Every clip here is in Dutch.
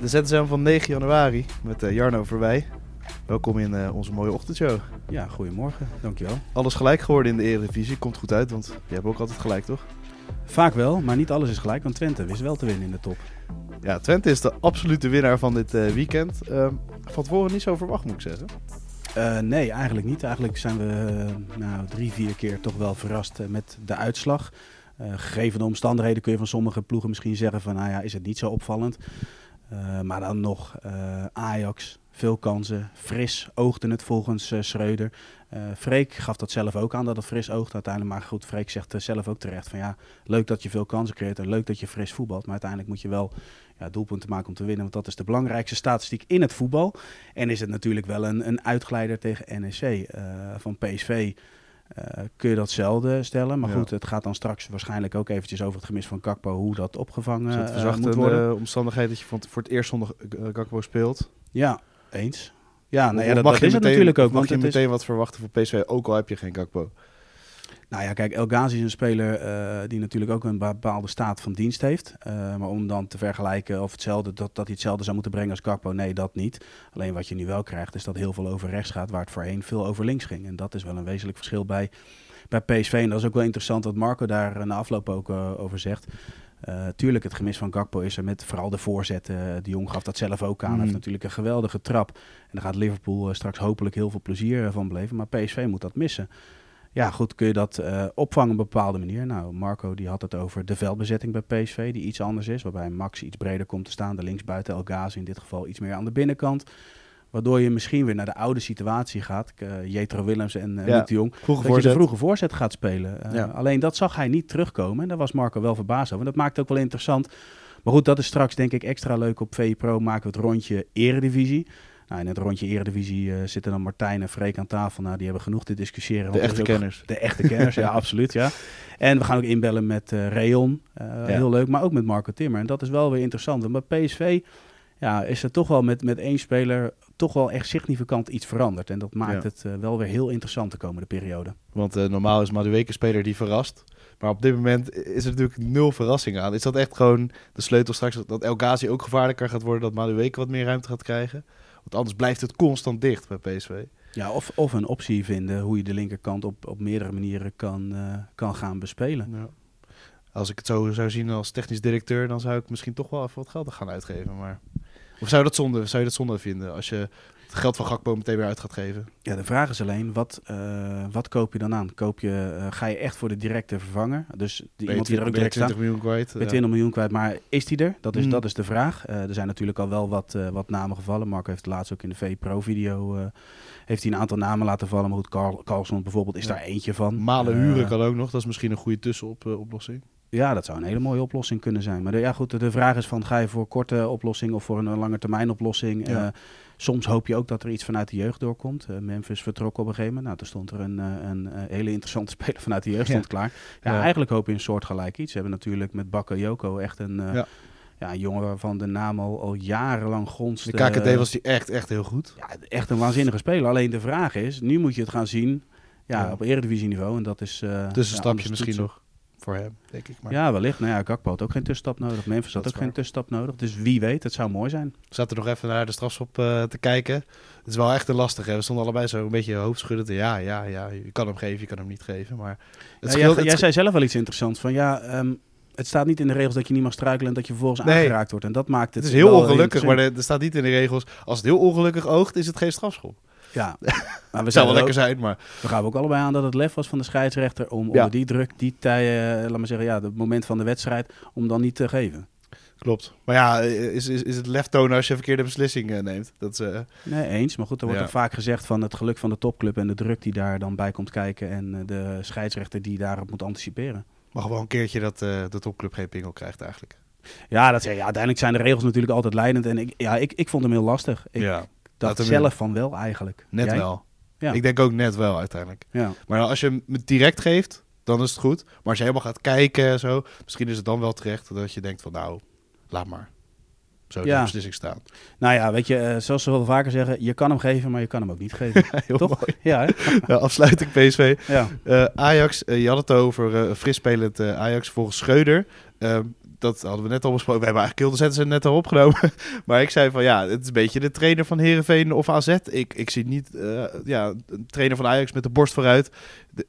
De ZSM van 9 januari met uh, Jarno voorbij. Welkom in uh, onze mooie ochtendshow. Ja, goedemorgen. Dankjewel. Alles gelijk geworden in de Eredivisie. Komt goed uit, want je hebt ook altijd gelijk, toch? Vaak wel, maar niet alles is gelijk, want Twente wist wel te winnen in de top. Ja, Twente is de absolute winnaar van dit uh, weekend. Uh, van tevoren niet zo verwacht, moet ik zeggen. Uh, nee, eigenlijk niet. Eigenlijk zijn we nou, drie, vier keer toch wel verrast met de uitslag. Gegeven de omstandigheden kun je van sommige ploegen misschien zeggen van, nou ja, is het niet zo opvallend. maar dan nog Ajax, veel kansen. Fris oogde het volgens Schreuder. Uh, Freek gaf dat zelf ook aan dat het fris oogt uiteindelijk. Maar goed, Freek zegt zelf ook terecht van ja, leuk dat je veel kansen creëert en leuk dat je fris voetbalt. Maar uiteindelijk moet je wel ja, doelpunten maken om te winnen. Want dat is de belangrijkste statistiek in het voetbal. En is het natuurlijk wel een, een uitgeleider tegen NEC. van PSV kun je datzelfde stellen. Maar goed, het gaat dan straks waarschijnlijk ook eventjes over het gemis van Kakpo. Hoe dat opgevangen het moet worden. de omstandigheid dat je voor het eerst zonder Kakpo speelt. Ja, eens. Ja, nou ja, dat, dat is het natuurlijk ook. Mag je meteen wat verwachten voor PSV, ook al heb je geen Gakpo? Nou ja, kijk, El Ghazi is een speler uh, die natuurlijk ook een bepaalde staat van dienst heeft. Uh, maar om dan te vergelijken of hetzelfde, dat, dat hij hetzelfde zou moeten brengen als Gakpo, nee, dat niet. Alleen wat je nu wel krijgt, is dat heel veel over rechts gaat, waar het voorheen veel over links ging. En dat is wel een wezenlijk verschil bij, bij PSV. En dat is ook wel interessant wat Marco daar na afloop ook uh, over zegt. Uh, tuurlijk, het gemis van Gakpo is er met vooral de voorzetten. Uh, de Jong gaf dat zelf ook aan. Hij heeft natuurlijk een geweldige trap. En daar gaat Liverpool uh, straks hopelijk heel veel plezier van beleven. Maar PSV moet dat missen. Ja, goed, kun je dat opvangen op een bepaalde manier? Nou, Marco die had het over de veldbezetting bij PSV, die iets anders is. Waarbij Max iets breder komt te staan. De linksbuiten El Ghazi in dit geval iets meer aan de binnenkant. Waardoor je misschien weer naar de oude situatie gaat. Uh, Jetro Willems en uh, ja, de Jong. Dat voorzet. je de vroege voorzet gaat spelen. Uh, ja. Alleen dat zag hij niet terugkomen. En daar was Marco wel verbaasd over. En dat maakt ook wel interessant. Maar goed, dat is straks denk ik extra leuk op VE Pro. Maken we het rondje Eredivisie. Nou, in het rondje Eredivisie uh, zitten dan Martijn en Freek aan tafel. Nou, die hebben genoeg te discussiëren. De echte kenners. De echte kenners, ja, absoluut. Ja. En we gaan ook inbellen met uh, Rayon. Ja. Heel leuk, maar ook met Marco Timmer. En dat is wel weer interessant. En bij PSV ja, is er toch wel met, met één speler toch wel echt significant iets veranderd. En dat maakt het uh, wel weer heel interessant de komende periode. Want uh, normaal is Madueke speler die verrast. Maar op dit moment is er natuurlijk nul verrassing aan. Is dat echt gewoon de sleutel straks dat El Ghazi ook gevaarlijker gaat worden, dat Madueke wat meer ruimte gaat krijgen? Want anders blijft het constant dicht bij PSV. Ja, of, of een optie vinden hoe je de linkerkant op, op meerdere manieren kan, uh, kan gaan bespelen. Ja. Als ik het zo zou zien als technisch directeur, dan zou ik misschien toch wel even wat geld gaan uitgeven. Maar of zou je dat zonde, zou je dat zonde vinden als je het geld van Gakpo meteen weer uit gaat geven? Ja, de vraag is alleen, wat, uh, wat koop je dan aan? Koop je, uh, ga je echt voor de directe vervanger? Dus die, iemand die er ook direct 20 miljoen kwijt. Met 20 miljoen kwijt, maar is die er? Dat is, mm. dat is de vraag. Uh, er zijn natuurlijk al wel wat, wat namen gevallen. Marco heeft laatst ook in de V-Pro-video heeft hij een aantal namen laten vallen. Maar goed, Carl, Carlson bijvoorbeeld is ja. daar eentje van. Malen huren kan ook nog. Dat is misschien een goede tussenoplossing. Ja, dat zou een hele mooie oplossing kunnen zijn. Maar de, ja, goed, de vraag is van ga je voor korte oplossing of voor een lange termijn oplossing? Ja. Uh, soms hoop je ook dat er iets vanuit de jeugd doorkomt. Uh, Memphis vertrok op een gegeven moment. Nou, toen stond er een, uh, een hele interessante speler vanuit de jeugd stond klaar. Ja, ja, eigenlijk hoop je een soort gelijk iets. Ze hebben natuurlijk met Bakka Joko echt een, ja. ja. een jongen waarvan de naam al, al jarenlang gonst. De KKD was die echt, echt heel goed. Ja, echt een waanzinnige speler. Alleen de vraag is, nu moet je het gaan zien ja, op eredivisie niveau. En dat is... Tussenstapje misschien nog voor hem, denk ik. Maar. Ja, wellicht. Nou ja, Gakpo had ook geen tussenstap nodig. Memphis had ook geen tussenstap nodig. Dus wie weet, het zou mooi zijn. We zaten nog even naar de strafschop uh, te kijken. Het is wel echt een lastige. We stonden allebei zo een beetje hoofdschuddend. Ja, ja, ja. Je kan hem geven, je kan hem niet geven. Maar het ja, jij, jij zei zelf wel iets interessants. Van ja, um, het staat niet in de regels dat je niet mag struikelen en dat je vervolgens nee. aangeraakt wordt. En dat maakt het. Het is heel ongelukkig, maar er staat niet in de regels. Als het heel ongelukkig oogt, is het geen strafschop. Ja, maar we zou wel lekker zijn, maar... We gaan ook allebei aan dat het lef was van de scheidsrechter om onder die druk, die tijden, uh, laat maar zeggen, ja, het moment van de wedstrijd, om dan niet te geven. Klopt. Maar ja, is, is, is het lef tonen als je verkeerde beslissing uh, neemt? Dat is, uh... Nee, eens. Maar goed, er wordt ja. ook vaak gezegd van het geluk van de topclub en de druk die daar dan bij komt kijken en uh, de scheidsrechter die daarop moet anticiperen. Mag wel een keertje dat de topclub geen pingel krijgt eigenlijk. Ja, dat, ja, uiteindelijk zijn de regels natuurlijk altijd leidend. En ik, ja, ik, ik vond hem heel lastig. Ik, ja dacht zelf van wel eigenlijk. Net Jij? wel. Ja. Ik denk ook net wel uiteindelijk. Ja. Maar als je hem direct geeft, dan is het goed. Maar als je helemaal gaat kijken en zo, misschien is het dan wel terecht dat je denkt van nou, laat maar. Zo ja. de beslissing staan. Nou ja, weet je, uh, zoals ze wel vaker zeggen, je kan hem geven, maar je kan hem ook niet geven. Heel Toch? Mooi. Ja, ja, afsluiting PSV. Ja. Uh, Ajax, uh, je had het over fris spelend Ajax volgens Schreuder. Dat hadden we net al besproken. We hebben eigenlijk heel de zetten net al opgenomen. maar ik zei van ja, het is een beetje de trainer van Herenveen of AZ. Ik, ik zie niet uh, ja, een trainer van Ajax met de borst vooruit.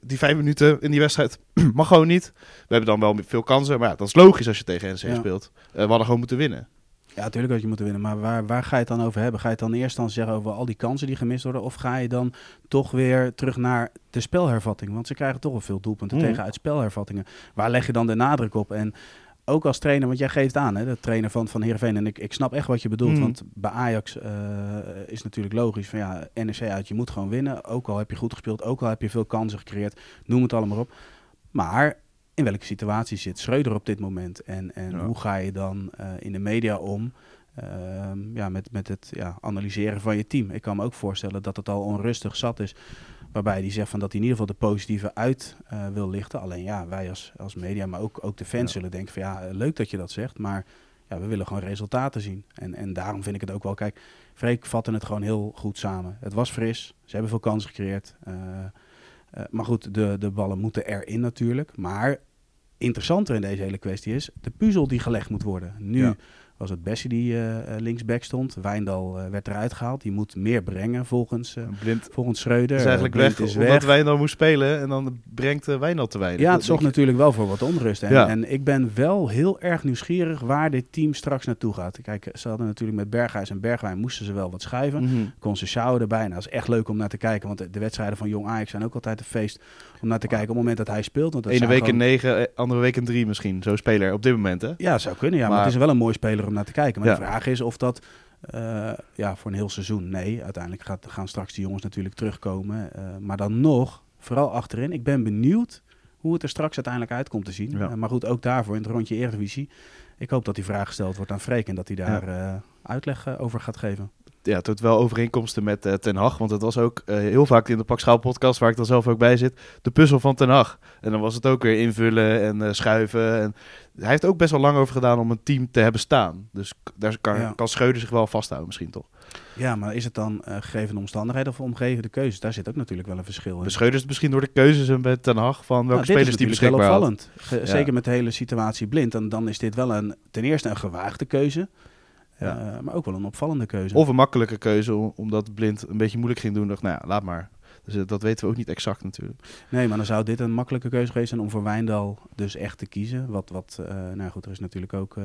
die vijf minuten in die wedstrijd mag gewoon niet. We hebben dan wel veel kansen, maar ja, dat is logisch als je tegen NEC speelt. Uh, we hadden gewoon moeten winnen. Ja, natuurlijk had je moeten winnen. Maar waar, waar ga je het dan over hebben? Ga je het dan eerst dan zeggen over al die kansen die gemist worden? Of ga je dan toch weer terug naar de spelhervatting? Want ze krijgen toch wel veel doelpunten mm. tegen uit spelhervattingen. Waar leg je dan de nadruk op? En ook als trainer, want jij geeft aan, hè, de trainer van, van Heerenveen. En ik, ik snap echt wat je bedoelt. Mm. Want bij Ajax uh, is natuurlijk logisch van ja, NEC uit, je moet gewoon winnen. Ook al heb je goed gespeeld, ook al heb je veel kansen gecreëerd. Noem het allemaal op. Maar in welke situatie zit Schreuder op dit moment? En, en hoe ga je dan uh, in de media om uh, ja, met, met het ja, analyseren van je team? Ik kan me ook voorstellen dat het al onrustig zat is. Waarbij hij zegt van dat hij in ieder geval de positieve uit uh, wil lichten. Alleen ja, wij als, als media, maar ook, ook de fans ja. zullen denken van ja, leuk dat je dat zegt. Maar ja, we willen gewoon resultaten zien. En, en daarom vind ik het ook wel, kijk, Freek vatte het gewoon heel goed samen. Het was fris, ze hebben veel kansen gecreëerd. Uh, uh, maar goed, de, de ballen moeten erin natuurlijk. Maar interessanter in deze hele kwestie is de puzzel die gelegd moet worden. Nu ja was het Bessie die uh, linksback stond. Wijndal uh, werd eruit gehaald. Die moet meer brengen volgens, uh, Blind volgens Schreuder. is eigenlijk Blind weg, is omdat weg. Wijndal moest spelen. En dan brengt Wijndal te weinig. Ja, het zorgt natuurlijk wel voor wat onrust. En, ja. en ik ben wel heel erg nieuwsgierig waar dit team straks naartoe gaat. Kijk, ze hadden natuurlijk met Berghuis en Bergwijn moesten ze wel wat schuiven. Mm -hmm. Kon ze erbij. Nou, dat is echt leuk om naar te kijken. Want de, de wedstrijden van Jong Ajax zijn ook altijd een feest om naar te kijken op het moment dat hij speelt. Want dat Ene week gewoon... in negen, andere week in drie misschien. Zo'n speler op dit moment, hè? Ja, zou kunnen. Ja, maar, maar het is wel een mooi speler om naar te kijken. Maar de vraag is of dat uh, ja, voor een heel seizoen... Nee, uiteindelijk gaat, gaan straks die jongens natuurlijk terugkomen. Uh, maar dan nog, vooral achterin. Ik ben benieuwd hoe het er straks uiteindelijk uit komt te zien. Ja. Uh, maar goed, ook daarvoor in het rondje Eredivisie. Ik hoop dat die vraag gesteld wordt aan Freek en dat hij daar ja. uitleg over gaat geven ja, tot wel overeenkomsten met uh, Ten Hag. Want het was ook uh, heel vaak in de Pak Schaal podcast, waar ik dan zelf ook bij zit, de puzzel van Ten Hag. En dan was het ook weer invullen en uh, schuiven. En hij heeft ook best wel lang over gedaan om een team te hebben staan. Dus daar kan, ja. kan Schreuder zich wel vasthouden misschien toch. Ja, maar is het dan gegeven de omstandigheden of omgeven de keuzes? Daar zit ook natuurlijk wel een verschil in. Is misschien door de keuzes en met Ten Hag van welke nou, spelers die beschikbaar. Zeker met de hele situatie blind. En dan is dit wel een, ten eerste een gewaagde keuze. Ja. Uh, maar ook wel een opvallende keuze. Of een makkelijke keuze, omdat Blind een beetje moeilijk ging doen. Dacht, nou ja, laat maar. Dus uh, dat weten we ook niet exact natuurlijk. Nee, maar dan zou dit een makkelijke keuze geweest zijn om voor Wijndal dus echt te kiezen. Wat, wat uh, nou goed, er is natuurlijk ook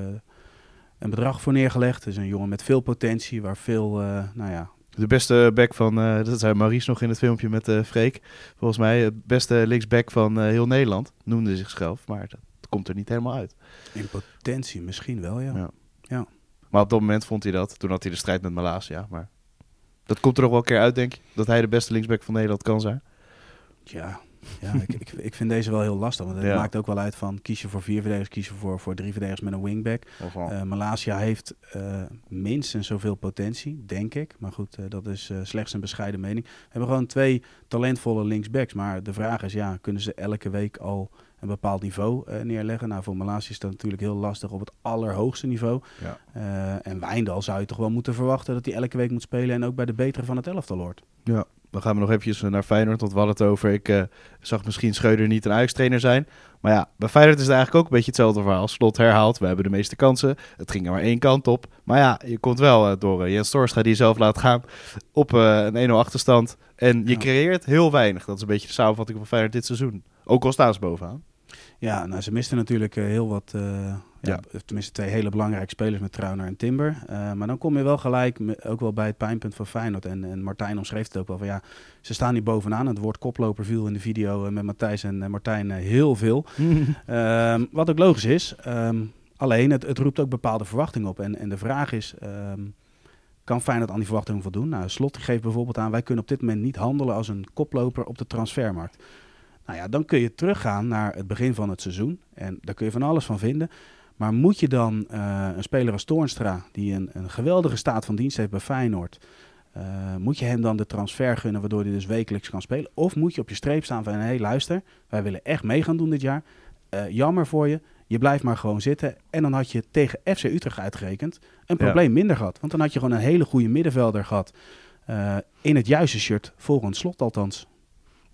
een bedrag voor neergelegd. Het is een jongen met veel potentie, waar veel, nou ja... De beste back van, dat zei Maurice nog in het filmpje met Freek. Volgens mij het beste linksback van heel Nederland. Noemde zichzelf, maar dat komt er niet helemaal uit. In potentie misschien wel, ja. ja. Maar op dat moment vond hij dat. Toen had hij de strijd met Malasia. Maar dat komt er nog wel een keer uit, denk ik. Dat hij de beste linksback van Nederland kan zijn. Ja, ja ik, ik, ik vind deze wel heel lastig. Want het ja. maakt ook wel uit van kies je voor vier verdedigers, kies je voor, voor drie verdedigers met een wingback. Uh, Malasia heeft uh, minstens zoveel potentie, denk ik. Maar goed, uh, dat is slechts een bescheiden mening. We hebben gewoon twee talentvolle linksbacks. Maar de vraag is, ja, kunnen ze elke week al een bepaald niveau uh, neerleggen. Nou, voor Malasia is dat natuurlijk heel lastig op het allerhoogste niveau. Ja. Uh, en Wijndal zou je toch wel moeten verwachten dat hij elke week moet spelen en ook bij de betere van het elftal hoort. Ja, dan gaan we nog eventjes naar Feyenoord, want we hadden het over. Ik uh, zag misschien Schreuder niet een Ajax-trainer zijn. Maar ja, bij Feyenoord is het eigenlijk ook een beetje hetzelfde verhaal. Slot herhaalt, we hebben de meeste kansen. Het ging er maar één kant op. Maar ja, je komt wel door Jens Torstra die zelf laat gaan op een 1-0 achterstand. En je ja. creëert heel weinig. Dat is een beetje de samenvatting van Feyenoord dit seizoen. Ook al staan ze bovenaan. Ja, nou, ze misten natuurlijk uh, heel wat, uh, ja. ja. tenminste twee hele belangrijke spelers met Trauner en Timber. Uh, maar dan kom je wel gelijk, ook wel bij het pijnpunt van Feyenoord. En, en Martijn omschreef het ook wel van ja, ze staan niet bovenaan. Het woord koploper viel in de video met Matthijs en Martijn heel veel. um, wat ook logisch is. Um, alleen, het, het, roept ook bepaalde verwachtingen op. En, en de vraag is... Um, kan Feyenoord aan die verwachtingen voldoen? Nou, Slot geeft bijvoorbeeld aan... wij kunnen op dit moment niet handelen als een koploper op de transfermarkt. Nou ja, dan kun je teruggaan naar het begin van het seizoen. En daar kun je van alles van vinden. Maar moet je dan uh, een speler als Toornstra, die een, een, geweldige staat van dienst heeft bij Feyenoord, uh, moet je hem dan de transfer gunnen waardoor hij dus wekelijks kan spelen? Of moet je op je streep staan van, hé hey, luister, wij willen echt mee gaan doen dit jaar. Uh, jammer voor je, je blijft maar gewoon zitten. En dan had je tegen FC Utrecht uitgerekend een probleem ja. minder gehad. Want dan had je gewoon een hele goede middenvelder gehad in het juiste shirt, volgens slot althans.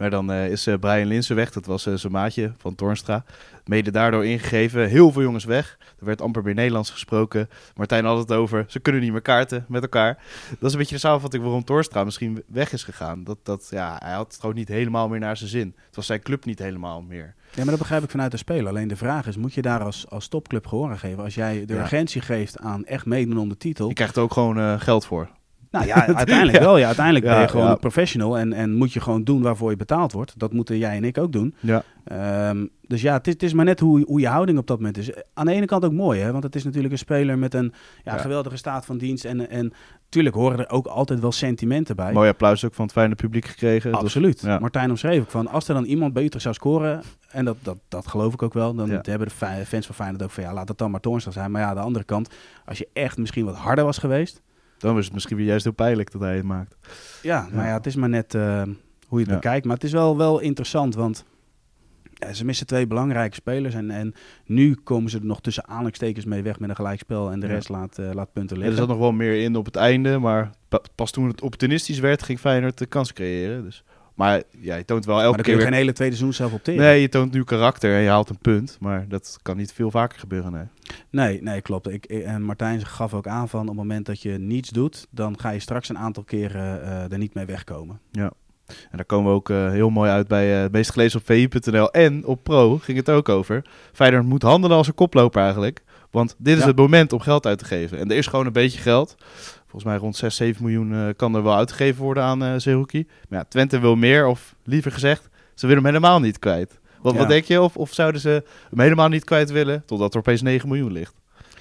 Maar dan eh, is eh, Brian Linsen weg. Dat was eh, zijn maatje van Tornstra. Mede daardoor ingegeven. Heel veel jongens weg. Er werd amper weer Nederlands gesproken. Martijn had het over. Ze kunnen niet meer kaarten met elkaar. Dat is een beetje de samenvatting waarom Tornstra misschien weg is gegaan. Dat, dat, ja, hij had het gewoon niet helemaal meer naar zijn zin. Het was zijn club niet helemaal meer. Ja, maar dat begrijp ik vanuit de speler. Alleen de vraag is, moet je daar als, als topclub gehoor aan geven? Als jij de Ja. urgentie geeft aan echt meedoen om de titel. Je krijgt er ook gewoon geld voor. Nou ja, uiteindelijk Ja. wel. Ja, uiteindelijk ben je gewoon ja. een professional en, en moet je gewoon doen waarvoor je betaald wordt. Dat moeten jij en ik ook doen. Ja. Ehm, dus ja, het is, het is maar net hoe, hoe je houding op dat moment is. Aan de ene kant ook mooi, hè? want het is natuurlijk een speler met een ja, geweldige staat van dienst. En, en tuurlijk horen er ook altijd wel sentimenten bij. Mooi applaus ook van het fijne publiek gekregen. Dat was- Absoluut. Martijn omschreef ook van, als er dan iemand bij Utrecht zou scoren, en dat, dat, dat geloof ik ook wel, dan hebben de fa- fans van Feyenoord ook van, ja, laat het dan maar Toornstra zijn. Maar ja, aan de andere kant, als je echt misschien wat harder was geweest, Dan is het misschien weer juist heel pijnlijk dat hij het maakt. Ja, maar ja, het is maar net eh, hoe je het bekijkt. Maar het is wel, wel interessant, want ja, ze missen twee belangrijke spelers. En, en nu komen ze er nog tussen aanhalingstekens mee weg met een gelijkspel. En de Ja. rest laat, eh, laat punten Ja, er liggen. zat nog wel meer in op het einde, maar pa- pas toen het opportunistisch werd, ging Feyenoord de kans creëren. Dus. Maar ja, je toont wel maar elke dan kun keer je weer... geen hele tweede seizoen zelf opteren. Nee, je toont nu karakter en je haalt een punt, maar dat kan niet veel vaker gebeuren, nee. Nee, nee, klopt. Ik, en Martijn gaf ook aan van op het moment dat je niets doet, dan ga je straks een aantal keren eh, er niet mee wegkomen. En daar komen we ook eh, heel mooi uit bij eh, meest gelezen op vi.nl en op Pro ging het ook over. Feyenoord moet handelen als een koploper eigenlijk, want dit is Ja. het moment om geld uit te geven. En er is gewoon een beetje geld. Volgens mij rond 6, 7 miljoen kan er wel uitgegeven worden aan Zerouki. Maar ja, Twente wil meer, of liever gezegd, ze willen hem helemaal niet kwijt. Wat, denk je? Of, of zouden ze hem helemaal niet kwijt willen, totdat er opeens 9 miljoen ligt?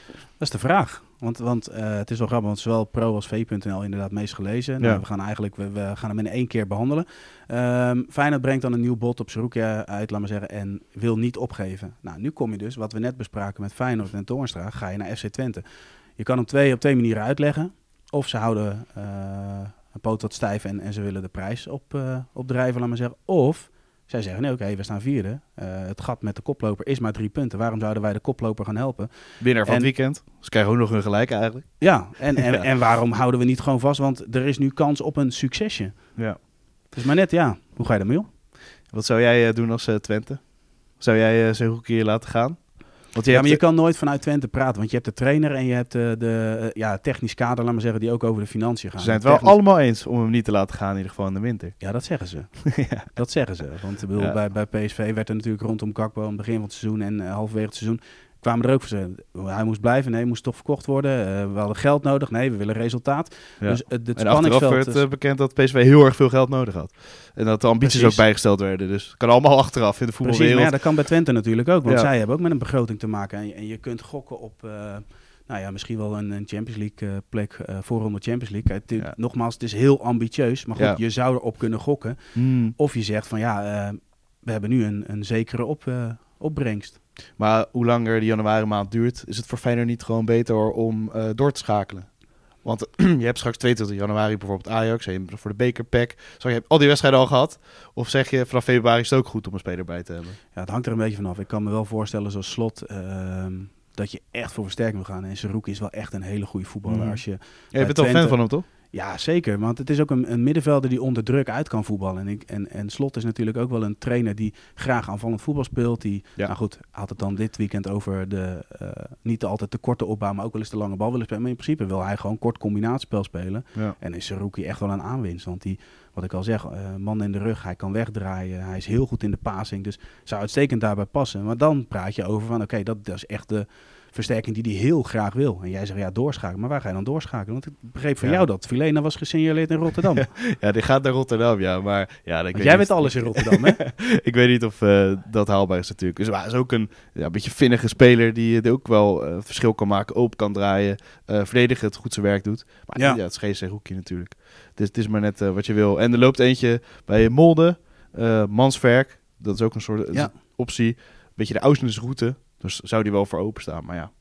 Dat is de vraag. Want, want eh, het is wel grappig, want zowel pro als v.nl inderdaad meest gelezen. Ja. Nou, we gaan eigenlijk we, we gaan hem in één keer behandelen. Ehm Feyenoord brengt dan een nieuw bod op Zeroukia uit, laat maar zeggen, en wil niet opgeven. Nou, nu kom je dus, wat we net bespraken met Feyenoord en Toornstra, ga je naar FC Twente. Je kan hem twee, op twee manieren uitleggen. Of ze houden eh, een poot wat stijf en, en ze willen de prijs op, eh, opdrijven, laat maar zeggen. Of zij zeggen, nee oké, we staan vierde. Eh, het gat met de koploper is maar drie punten. Waarom zouden wij de koploper gaan helpen? Winnaar van En- het weekend. Ze krijgen ook nog een gelijk eigenlijk. Ja, en, en, Ja. en waarom houden we niet gewoon vast? Want er is nu kans op een succesje. Ja. Dus maar net, ja, hoe ga je daarmee om? Wat zou jij eh, doen als eh, Twente? Zou jij eh Zerouki hier laten gaan? Want je Ja, maar je kan nooit vanuit Twente praten. Want je hebt de trainer en je hebt de, de eh, ja, technisch kader, laat maar zeggen, die ook over de financiën gaan. Ze zijn het wel Technisch- allemaal eens om hem niet te laten gaan, in ieder geval in de winter. Ja, dat zeggen ze. ja. Dat zeggen ze. Want ik bedoel, Ja. bij, bij PSV werd er natuurlijk rondom Kakpo aan het begin van het seizoen en eh, halverwege het seizoen kwamen er ook voor ze. Hij moest blijven, nee, moest toch verkocht worden. Eh, we hadden geld nodig, nee, we willen resultaat. Ja. Dus het, het en spanningsveld... werd is- eh, bekend dat PSV heel erg veel geld nodig had. En dat de ambities Precies. ook bijgesteld werden. Dus het kan allemaal achteraf in de Precies, maar voetbalwereld. ja, dat kan bij Twente natuurlijk ook. Want Ja. zij hebben ook met een begroting te maken. En je, en je kunt gokken op, eh, nou ja, misschien wel een, een Champions League eh, plek, eh voorronde Champions League. Het, Ja. Nogmaals, het is heel ambitieus. Maar goed, je zou erop kunnen gokken. Hmm. Of je zegt van ja, eh, we hebben nu een, een zekere op, eh, opbrengst. Maar hoe langer de januari maand duurt, is het voor Feyenoord niet gewoon beter om eh, door te schakelen. Want je hebt straks 22 januari bijvoorbeeld Ajax, en voor de bekerpack. Zo, je hebt al die wedstrijden al gehad. Of zeg je vanaf februari is het ook goed om een speler bij te hebben? Ja, het hangt er een beetje vanaf. Ik kan me wel voorstellen zoals slot... ehm, dat je echt voor versterking wil gaan. En Seruki is wel echt een hele goede voetballer. Mhm. Als je, Ja, je bent wel fan van hem, toch? Ja, zeker. Want het is ook een, een middenvelder die onder druk uit kan voetballen. En, ik, en, en Slot is natuurlijk ook wel een trainer die graag aanvallend voetbal speelt. Die, Ja. nou goed, had het dan dit weekend over de eh, niet altijd de korte opbouw, maar ook wel eens de lange bal willen spelen. Maar in principe wil hij gewoon kort combinatiespel spelen. Ja. En is Seruki echt wel een aanwinst. Want die, wat ik al zeg, eh, man in de rug, hij kan wegdraaien. Hij is heel goed in de passing. Dus zou uitstekend daarbij passen. Maar dan praat je over van, oké, dat, dat is echt de versterking die hij heel graag wil. En jij zegt, ja, doorschakelen. Maar waar ga je dan doorschakelen? Want ik begreep van Ja. jou dat Filena was gesignaleerd in Rotterdam. Ja, die gaat naar Rotterdam, ja. Maar ja, ik weet jij weet alles in Rotterdam, hè? ik weet niet of eh, dat haalbaar is natuurlijk. Dus hij is ook een ja, een beetje vinnige speler die het ook wel eh, verschil kan maken, open kan draaien, verdedigen, het goed zijn werk doet. Maar ja, Ja. het is geen Zerouki natuurlijk. Dus het is maar net wat je wil. En er loopt eentje bij Molde, Mansverk. Dat is ook een soort optie. Beetje de Auschwitz-route. Dus zou die wel voor openstaan. Maar ja,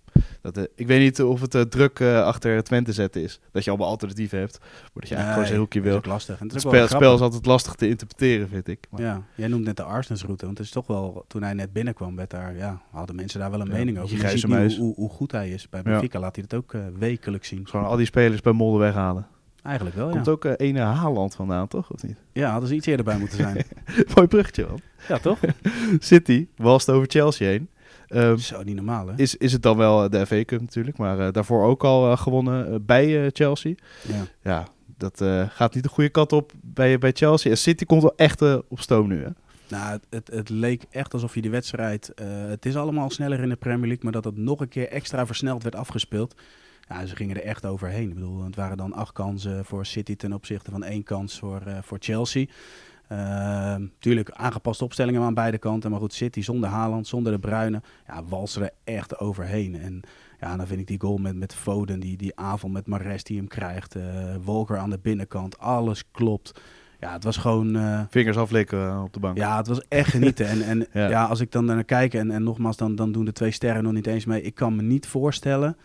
dat, eh, ik weet niet of het eh, druk eh, achter Twente zetten is. Dat je allemaal alternatieven hebt. Maar dat je eigenlijk gewoon dat is wil. ook lastig. En het Het is spel, wel het spel is altijd lastig te interpreteren, vind ik. Maar, Ja, jij noemt net de Arsensroute. Want het is toch wel, toen hij net binnenkwam, werd daar, ja, hadden mensen daar wel een Ja, mening over. Je ziet nu hoe, hoe, goed hij is. Bij Ja. Benfica laat hij het ook wekelijks zien. Gewoon al die spelers bij Molde weghalen. Eigenlijk wel, ja. Komt ook ene Haaland vandaan, toch? Of niet? Ja, hadden ze iets eerder bij moeten zijn. Mooi bruggetje, man. ja, toch? City walst over Chelsea heen. Ehm, Zo, niet normaal, hè? is, is het dan wel eh, de FA Cup natuurlijk, maar eh, daarvoor ook al eh, gewonnen bij Chelsea. Ja. Ja, dat gaat niet de goede kant op bij, bij Chelsea. En City komt wel echt op stoom nu, hè? Nou, het, het, leek echt alsof je die wedstrijd... het is allemaal sneller in de Premier League, maar dat het nog een keer extra versneld werd afgespeeld. Ja, ze gingen er echt overheen. Ik bedoel, het waren dan acht kansen voor City ten opzichte van één kans voor, voor Chelsea. Ehm, tuurlijk, aangepaste opstellingen aan beide kanten. Maar goed, City zonder Haaland, zonder de Bruyne. Ja, er echt overheen. En ja, dan vind ik die goal met, met Foden, die, die avond met Mares die hem krijgt. eh Wolker aan de binnenkant, alles klopt. Ja, het was gewoon... eh, Vingers aflikken eh, op de bank. ja, het was echt genieten. En, en Ja. ja. als ik dan naar kijk, en, en nogmaals, dan, dan doen de twee sterren nog niet eens mee. Ik kan me niet voorstellen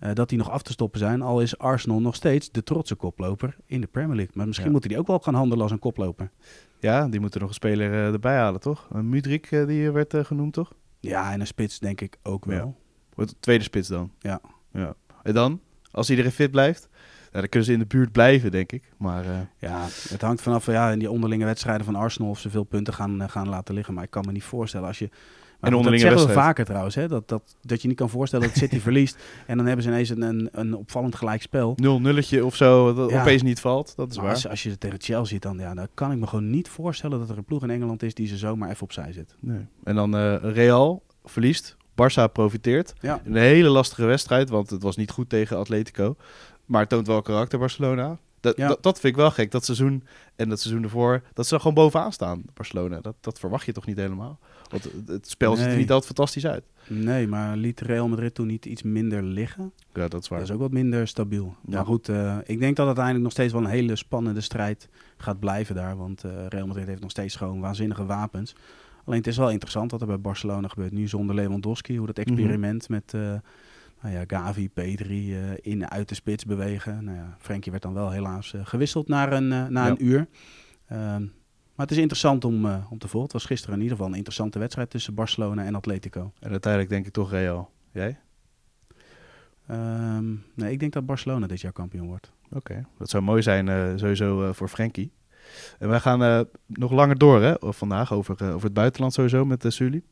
eh, dat die nog af te stoppen zijn. Al is Arsenal nog steeds de trotse koploper in de Premier League. Maar misschien Ja. moeten die ook wel gaan handelen als een koploper. Ja, die moeten nog een speler eh, erbij halen, toch? Uh, Mudrik, eh, die werd genoemd, toch? Ja, en een spits denk ik ook wel. Wordt de tweede spits dan. Ja. ja. En dan, als iedereen fit blijft, ja, dan kunnen ze in de buurt blijven, denk ik. Maar Ja, het hangt vanaf ja, in die onderlinge wedstrijden van Arsenal of ze veel punten gaan, gaan laten liggen. Maar ik kan me niet voorstellen als je... Maar En onderlinge dat zeggen we vaker trouwens, hè, dat, dat, dat je niet kan voorstellen dat City verliest. En dan hebben ze ineens een, een, een opvallend gelijk spel. nul nulletje of zo, dat Ja. opeens niet valt. Dat is Maar waar. als, als je het tegen Chelsea ziet, dan, ja, dan kan ik me gewoon niet voorstellen dat er een ploeg in Engeland is die ze zomaar even opzij zet. Nee. En dan eh, Real verliest. Barça profiteert. Ja, Een hele lastige wedstrijd, want het was niet goed tegen Atletico. Maar het toont wel karakter, Barcelona. Dat, Ja. dat, dat vind ik wel gek. Dat seizoen en dat seizoen ervoor, dat ze er gewoon bovenaan staan, Barcelona. Dat, dat verwacht je toch niet helemaal? Want het, spel ziet er niet altijd fantastisch uit. nee, maar liet Real Madrid toen niet iets minder liggen? Ja, dat is waar. Dat is ook wat minder stabiel. Ja. Maar goed, eh, ik denk dat uiteindelijk nog steeds wel een hele spannende strijd gaat blijven daar. Want eh, Real Madrid heeft nog steeds gewoon waanzinnige wapens. Alleen het is wel interessant wat er bij Barcelona gebeurt. Nu zonder Lewandowski, hoe dat experiment met eh, nou ja, Gavi, Pedri eh, in en uit de spits bewegen. Nou ja, Frenkie werd dan wel helaas gewisseld na een, eh, na Ja. een uur. Maar het is interessant om, eh, om te volgen. Het was gisteren in ieder geval een interessante wedstrijd tussen Barcelona en Atletico. En uiteindelijk denk ik toch Real. Jij? Ehm, nee, ik denk dat Barcelona dit jaar kampioen wordt. Oké, dat zou mooi zijn eh, sowieso eh, voor Frenkie. En wij gaan nog langer door hè, vandaag over, over het buitenland sowieso met uh, Sully.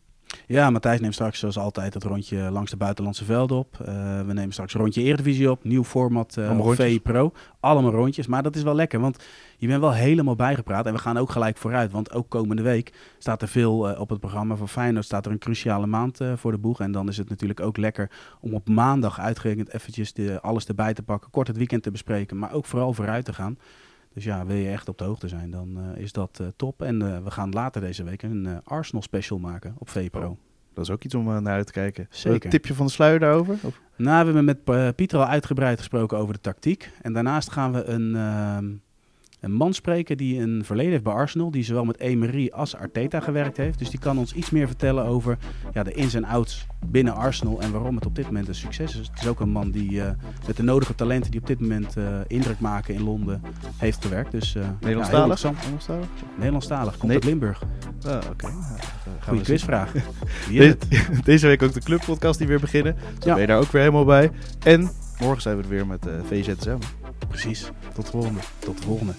Ja, Matthijs neemt straks zoals altijd het rondje langs de buitenlandse velden op. Eh, we nemen straks een rondje Eredivisie op. Nieuw format uh, op rondjes. VI Pro. Allemaal rondjes. Maar dat is wel lekker, want je bent wel helemaal bijgepraat. En we gaan ook gelijk vooruit, want ook komende week staat er veel eh, op het programma. Voor Feyenoord staat er een cruciale maand eh, voor de boeg. En dan is het natuurlijk ook lekker om op maandag uitgerekend eventjes de, alles erbij te pakken. Kort het weekend te bespreken, maar ook vooral vooruit te gaan. Dus ja, wil je echt op de hoogte zijn, dan eh, is dat eh, top. En eh, we gaan later deze week een Arsenal special maken op VI Pro. Oh. Dat is ook iets om naar uit te kijken. Zeker. Een tipje van de sluier daarover? Of? Nou, we hebben met Pieter al uitgebreid gesproken over de tactiek. En daarnaast gaan we een, uh, een man spreken die een verleden heeft bij Arsenal. Die zowel met Emery als Arteta gewerkt heeft. Dus die kan ons iets meer vertellen over ja, de ins en outs binnen Arsenal. En waarom het op dit moment een succes is. Het is ook een man die uh, met de nodige talenten die op dit moment uh, indruk maken in Londen heeft gewerkt. Dus, uh, Nederlandstalig? Ja, Nederlandstalig? Nederlandstalig. Komt nee. uit Limburg. Oh, Oké. Okay. Goeie quizvraag. Deze, deze week ook de clubpodcast die weer beginnen. Dus ja. ben je daar ook weer helemaal bij. En morgen zijn we er weer met VZSM. Precies. Tot de volgende. Tot de volgende.